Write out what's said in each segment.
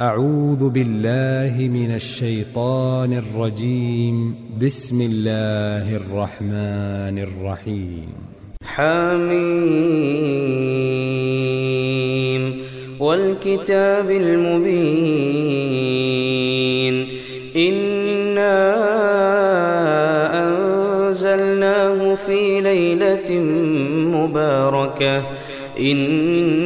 أعوذ بالله من الشيطان الرجيم. بسم الله الرحمن الرحيم. حميم. والكتاب المبين. إنا أنزلناه في ليلة مباركة. إنا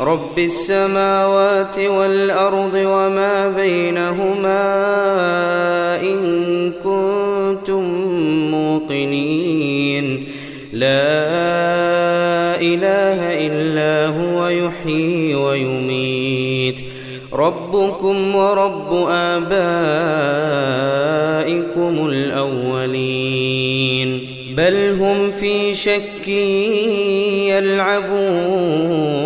رب السماوات والأرض وما بينهما إن كنتم موقنين. لا إله إلا هو يحيي ويميت. ربكم ورب آبائكم الأولين. بل هم في شك يلعبون.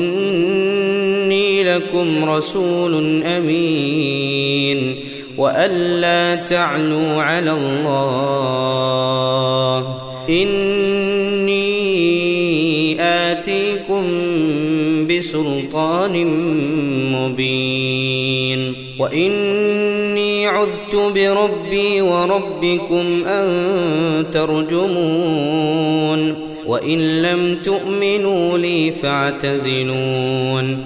لكم رسول أمين وألا تعلوا على الله. إني آتيكم بسلطان مبين. وإني عذت بربي وربكم أن ترجمون. وإن لم تؤمنوا لي فاعتزلون.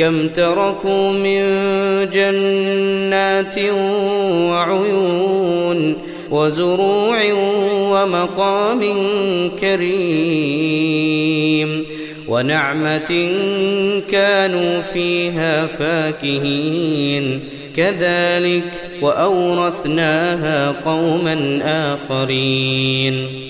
كم تركوا من جنات وعيون وزروع ومقام كريم ونعمة كانوا فيها فاكهين. كذلك وأورثناها قوما آخرين.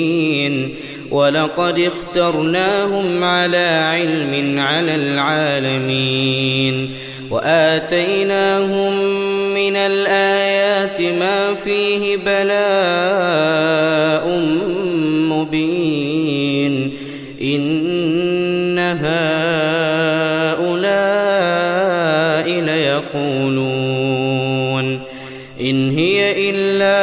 ولقد اخترناهم على علم على العالمين وآتيناهم من الآيات ما فيه بلاء مبين إن هؤلاء ليقولون إن هي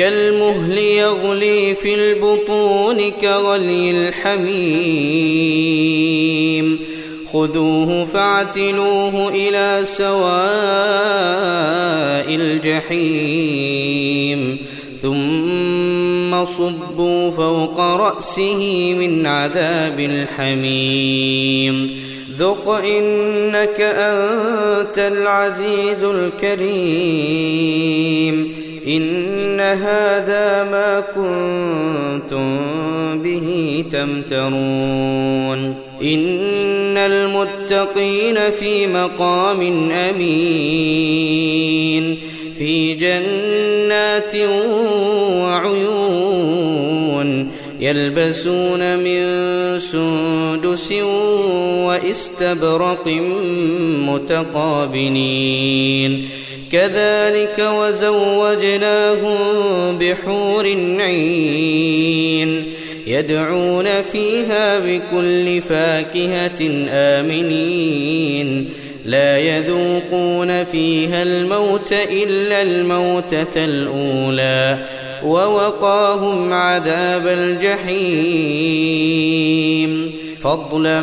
كالمهل يغلي في البطون كغلي الحميم. خذوه فاعتلوه إلى سواء الجحيم. ثم صبوا فوق رأسه من عذاب الحميم. ذق إنك أنت العزيز الكريم. إن هذا ما كنتم به تمترون. إن المتقين في مقام أمين. في جنات وعيون يلبسون من سندس واستبرق متقابلين. كذلك وزوجناهم بحور عين يدعون فيها بكل فاكهة آمنين لا يذوقون فيها الموت إلا الموتة الأولى ووقاهم عذاب الجحيم فضلا